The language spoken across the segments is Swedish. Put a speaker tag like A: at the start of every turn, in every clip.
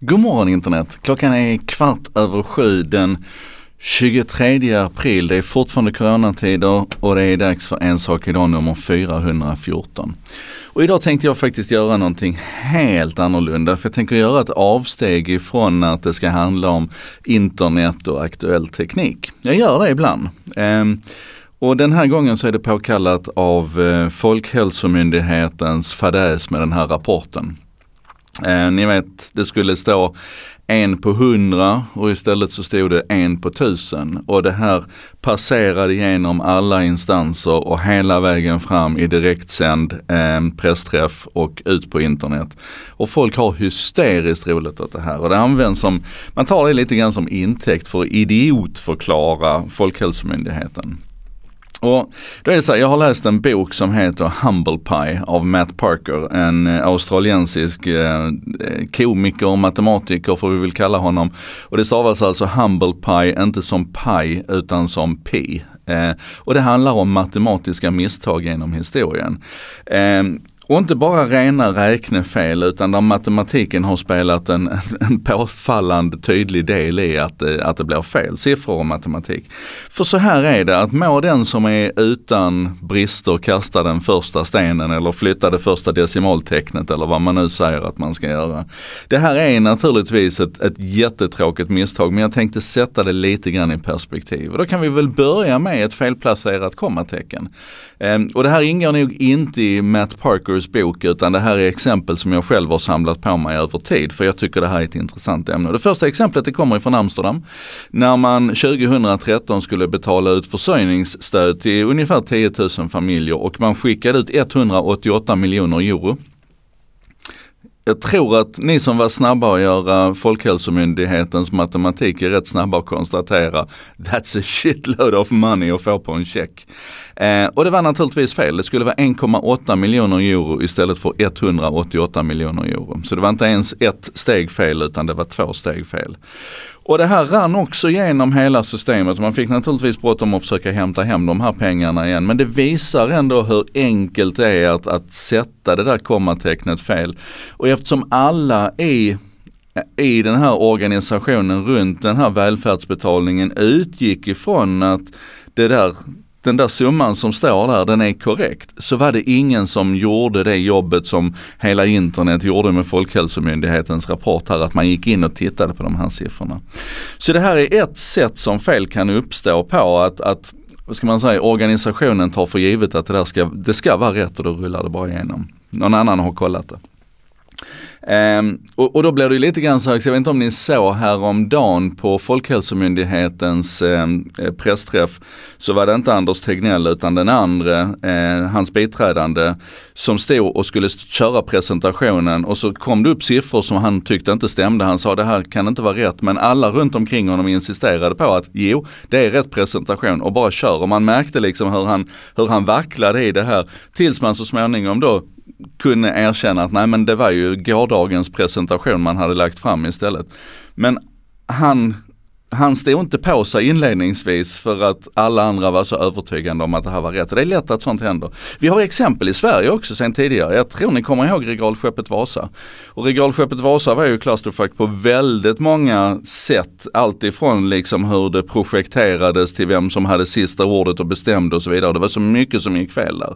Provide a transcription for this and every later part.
A: God morgon internet! Klockan är kvart över sju den 23 april. Det är fortfarande coronatider och det är dags för En sak idag nummer 414. Och idag tänkte jag faktiskt göra någonting helt annorlunda för jag tänker göra ett avsteg ifrån att det ska handla om internet och aktuell teknik. Jag gör det ibland. Ehm, och den här gången så är det påkallat av eh, Folkhälsomyndighetens fadäs med den här rapporten. Eh, ni vet, det skulle stå en på hundra och istället så stod det en på tusen. Och det här passerade genom alla instanser och hela vägen fram i direktsänd eh, pressträff och ut på internet. Och folk har hysteriskt roligt åt det här och det används som, man tar det lite grann som intäkt för att idiotförklara Folkhälsomyndigheten. Och då är det så här, jag har läst en bok som heter Humble Pie av Matt Parker, en eh, australiensisk eh, eh, komiker och matematiker får vi väl kalla honom. Och det stavas alltså Humble Pie, inte som pie utan som pi. Eh, och det handlar om matematiska misstag genom historien. Eh, och inte bara rena räknefel utan där matematiken har spelat en, en påfallande tydlig del i att, det, att det blir fel. Siffror och matematik. För så här är det att må den som är utan brister kasta den första stenen eller flytta det första decimaltecknet eller vad man nu säger att man ska göra. Det här är naturligtvis ett, ett jättetråkigt misstag men jag tänkte sätta det lite grann i perspektiv. Och då kan vi väl börja med ett felplacerat kommatecken. Ehm, och det här ingår nog inte i Matt Walkers bok utan det här är exempel som jag själv har samlat på mig över tid för jag tycker det här är ett intressant ämne. Det första exemplet det kommer ifrån Amsterdam. När man 2013 skulle betala ut försörjningsstöd till ungefär 10 000 familjer och man skickade ut 188 miljoner euro jag tror att ni som var snabba att göra Folkhälsomyndighetens matematik är rätt snabba att konstatera that's a shitload of money att få på en check. Eh, och det var naturligtvis fel. Det skulle vara 1,8 miljoner euro istället för 188 miljoner euro. Så det var inte ens ett steg fel utan det var två steg fel. Och det här rann också genom hela systemet. Man fick naturligtvis bråttom att försöka hämta hem de här pengarna igen. Men det visar ändå hur enkelt det är att, att sätta det där kommatecknet fel. Och eftersom alla i i den här organisationen runt den här välfärdsbetalningen utgick ifrån att det där den där summan som står där, den är korrekt. Så var det ingen som gjorde det jobbet som hela internet gjorde med Folkhälsomyndighetens rapport här, att man gick in och tittade på de här siffrorna. Så det här är ett sätt som fel kan uppstå på att, att vad ska man säga, organisationen tar för givet att det där ska, det ska vara rätt och då rullar det bara igenom. Någon annan har kollat det. Um, och, och, då blir det lite grann så här, jag vet inte om ni såg häromdagen på Folkhälsomyndighetens um, pressträff så var det inte Anders Tegnell utan den andra, uh, eh, hans biträdande, som stod och skulle köra presentationen och så kom det upp siffror som han tyckte inte stämde. Han sa det här kan inte vara rätt men alla runt omkring honom insisterade på att jo, det är rätt presentation och bara kör. Och man märkte liksom hur han, hur han vacklade i det här tills man så småningom då kunde erkänna att nej men det var ju gårdagens presentation man hade lagt fram istället. Men han han stod inte på sig inledningsvis för att alla andra var så övertygande om att det här var rätt. Det är lätt att sånt händer. Vi har exempel i Sverige också sen tidigare. Jag tror ni kommer ihåg regalskeppet Vasa. Och regalskeppet Vasa var ju clusterfuck på väldigt många sätt. Alltifrån liksom hur det projekterades till vem som hade sista ordet och bestämde och så vidare. Det var så mycket som gick fel där.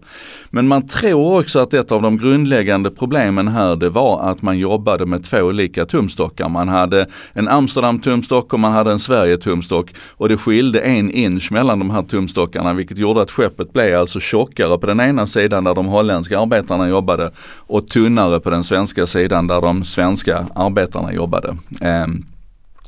A: Men man tror också att ett av de grundläggande problemen här det var att man jobbade med två olika tumstockar. Man hade en Amsterdam tumstock och man hade en Sverige-tumstock och det skilde en inch mellan de här tumstockarna vilket gjorde att skeppet blev alltså tjockare på den ena sidan där de holländska arbetarna jobbade och tunnare på den svenska sidan där de svenska arbetarna jobbade. Um,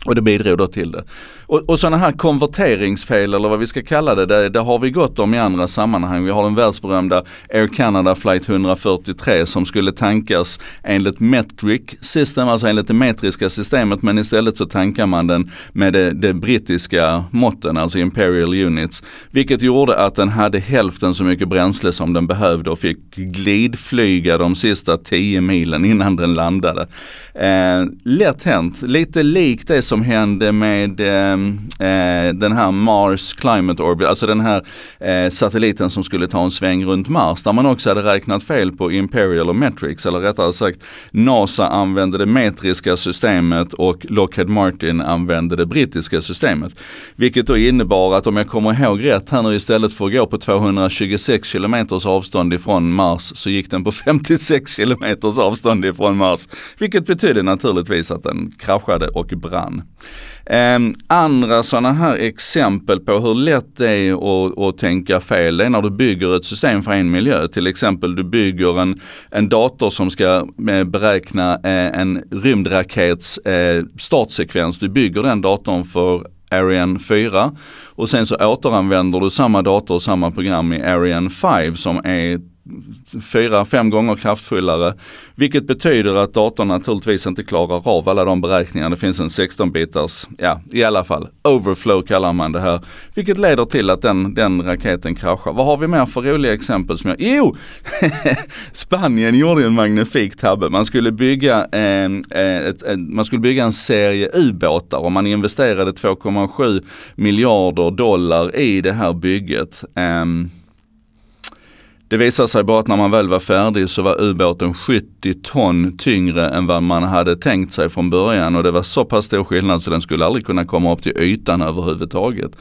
A: och det bidrog då till det. Och, och sådana här konverteringsfel eller vad vi ska kalla det, det, det, har vi gått om i andra sammanhang. Vi har den världsberömda Air Canada flight 143 som skulle tankas enligt metric system, alltså enligt det metriska systemet men istället så tankar man den med det, det brittiska måtten, alltså Imperial Units. Vilket gjorde att den hade hälften så mycket bränsle som den behövde och fick glidflyga de sista 10 milen innan den landade. Eh, lätt hänt, lite likt det som hände med ehm, eh, den här Mars Climate Orbit, alltså den här eh, satelliten som skulle ta en sväng runt Mars, där man också hade räknat fel på Imperial och Metrics, eller rättare sagt NASA använde det metriska systemet och Lockheed Martin använde det brittiska systemet. Vilket då innebar att om jag kommer ihåg rätt här nu istället för att gå på 226 kilometers avstånd ifrån Mars så gick den på 56 kilometers avstånd ifrån Mars. Vilket betydde naturligtvis att den kraschade och brann. Ehm, andra sådana här exempel på hur lätt det är att, att tänka fel, det är när du bygger ett system för en miljö. Till exempel du bygger en, en dator som ska eh, beräkna eh, en rymdrakets eh, startsekvens. Du bygger den datorn för Ariane 4 och sen så återanvänder du samma dator och samma program i Ariane 5 som är fyra, fem gånger kraftfullare. Vilket betyder att datorn naturligtvis inte klarar av alla de beräkningarna. Det finns en 16-bitars, ja i alla fall, overflow kallar man det här. Vilket leder till att den, den raketen kraschar. Vad har vi mer för roliga exempel som jag, jo! Spanien gjorde en magnifik tabbe. Man skulle bygga en, eh, ett, ett, man skulle bygga en serie ubåtar och man investerade 2,7 miljarder dollar i det här bygget. Um, det visade sig bara att när man väl var färdig så var ubåten 70 ton tyngre än vad man hade tänkt sig från början och det var så pass stor skillnad så den skulle aldrig kunna komma upp till ytan överhuvudtaget.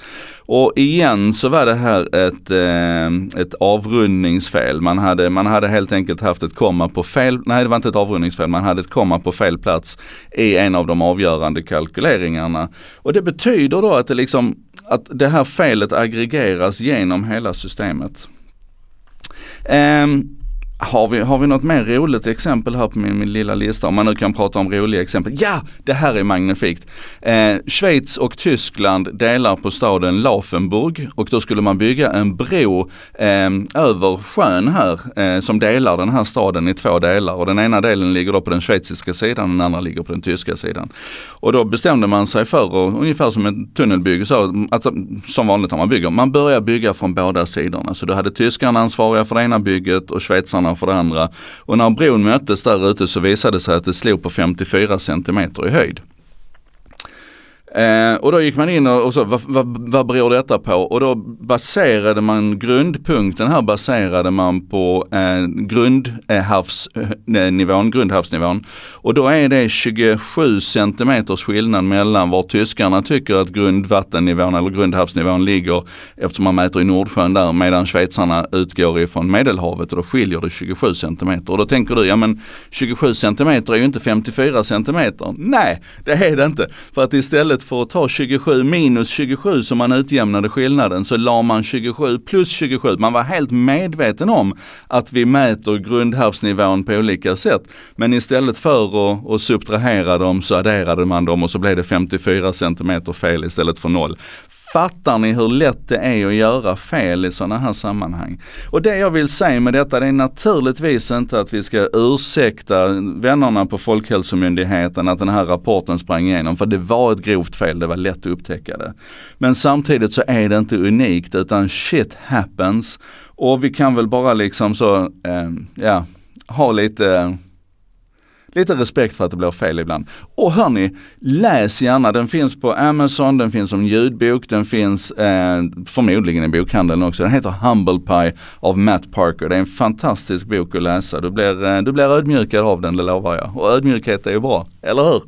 A: Och igen så var det här ett, eh, ett avrundningsfel. Man hade, man hade helt enkelt haft ett komma på fel, nej det var inte ett avrundningsfel, man hade ett komma på fel plats i en av de avgörande kalkyleringarna. Och det betyder då att det liksom, att det här felet aggregeras genom hela systemet. Um, har vi, har vi något mer roligt exempel här på min, min lilla lista? Om man nu kan prata om roliga exempel. Ja, det här är magnifikt. Eh, Schweiz och Tyskland delar på staden Laufenburg och då skulle man bygga en bro eh, över sjön här eh, som delar den här staden i två delar och den ena delen ligger då på den schweiziska sidan och den andra ligger på den tyska sidan. Och då bestämde man sig för, och, ungefär som ett tunnelbygge, så, alltså, som vanligt när man bygger, man börjar bygga från båda sidorna. Så då hade tyskarna ansvariga för det ena bygget och schweizarna ena för det andra. Och när bron möttes där ute så visade det sig att det slog på 54 centimeter i höjd. Eh, och då gick man in och, och så, vad, vad, vad beror detta på? Och då baserade man grundpunkten här baserade man på eh, grundhavsnivån, eh, eh grundhavsnivån. Och då är det 27 centimeters skillnad mellan var tyskarna tycker att grundvattennivån eller grundhavsnivån ligger eftersom man mäter i Nordsjön där medan schweizarna utgår ifrån medelhavet och då skiljer det 27 centimeter. Och då tänker du, ja men 27 centimeter är ju inte 54 centimeter. Nej, det är det inte. För att istället istället för att ta 27 minus 27 som man utjämnade skillnaden så la man 27 plus 27. Man var helt medveten om att vi mäter grundhavsnivån på olika sätt. Men istället för att, att subtrahera dem så adderade man dem och så blev det 54 cm fel istället för 0. Fattar ni hur lätt det är att göra fel i sådana här sammanhang? Och det jag vill säga med detta det är naturligtvis inte att vi ska ursäkta vännerna på Folkhälsomyndigheten att den här rapporten sprang igenom. För det var ett grovt fel, det var lätt att upptäcka det. Men samtidigt så är det inte unikt utan shit happens. Och vi kan väl bara liksom så, eh, ja, ha lite lite respekt för att det blir fel ibland. Och hörni, läs gärna. Den finns på Amazon, den finns som ljudbok, den finns eh, förmodligen i bokhandeln också. Den heter Humble Pie av Matt Parker. Det är en fantastisk bok att läsa. Du blir, eh, du blir ödmjukad av den, det lovar jag. Och ödmjukhet är ju bra, eller hur?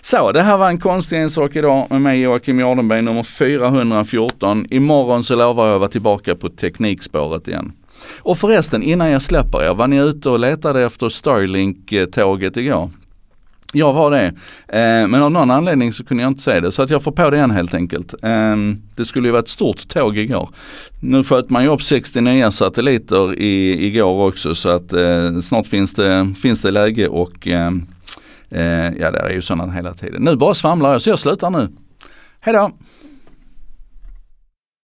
A: Så, det här var en konstig en sak idag med mig Joakim Jardenberg nummer 414. Imorgon så lovar jag att vara tillbaka på teknikspåret igen. Och förresten, innan jag släpper er, var ni ute och letade efter Starlink-tåget igår? Jag var det. Eh, men av någon anledning så kunde jag inte se det så att jag får på det igen helt enkelt. Eh, det skulle ju vara ett stort tåg igår. Nu sköt man ju upp 60 nya satelliter i, igår också så att eh, snart finns det, finns det läge och eh, eh, ja det är ju sådana hela tiden. Nu bara svamlar jag så jag slutar nu. Hejdå!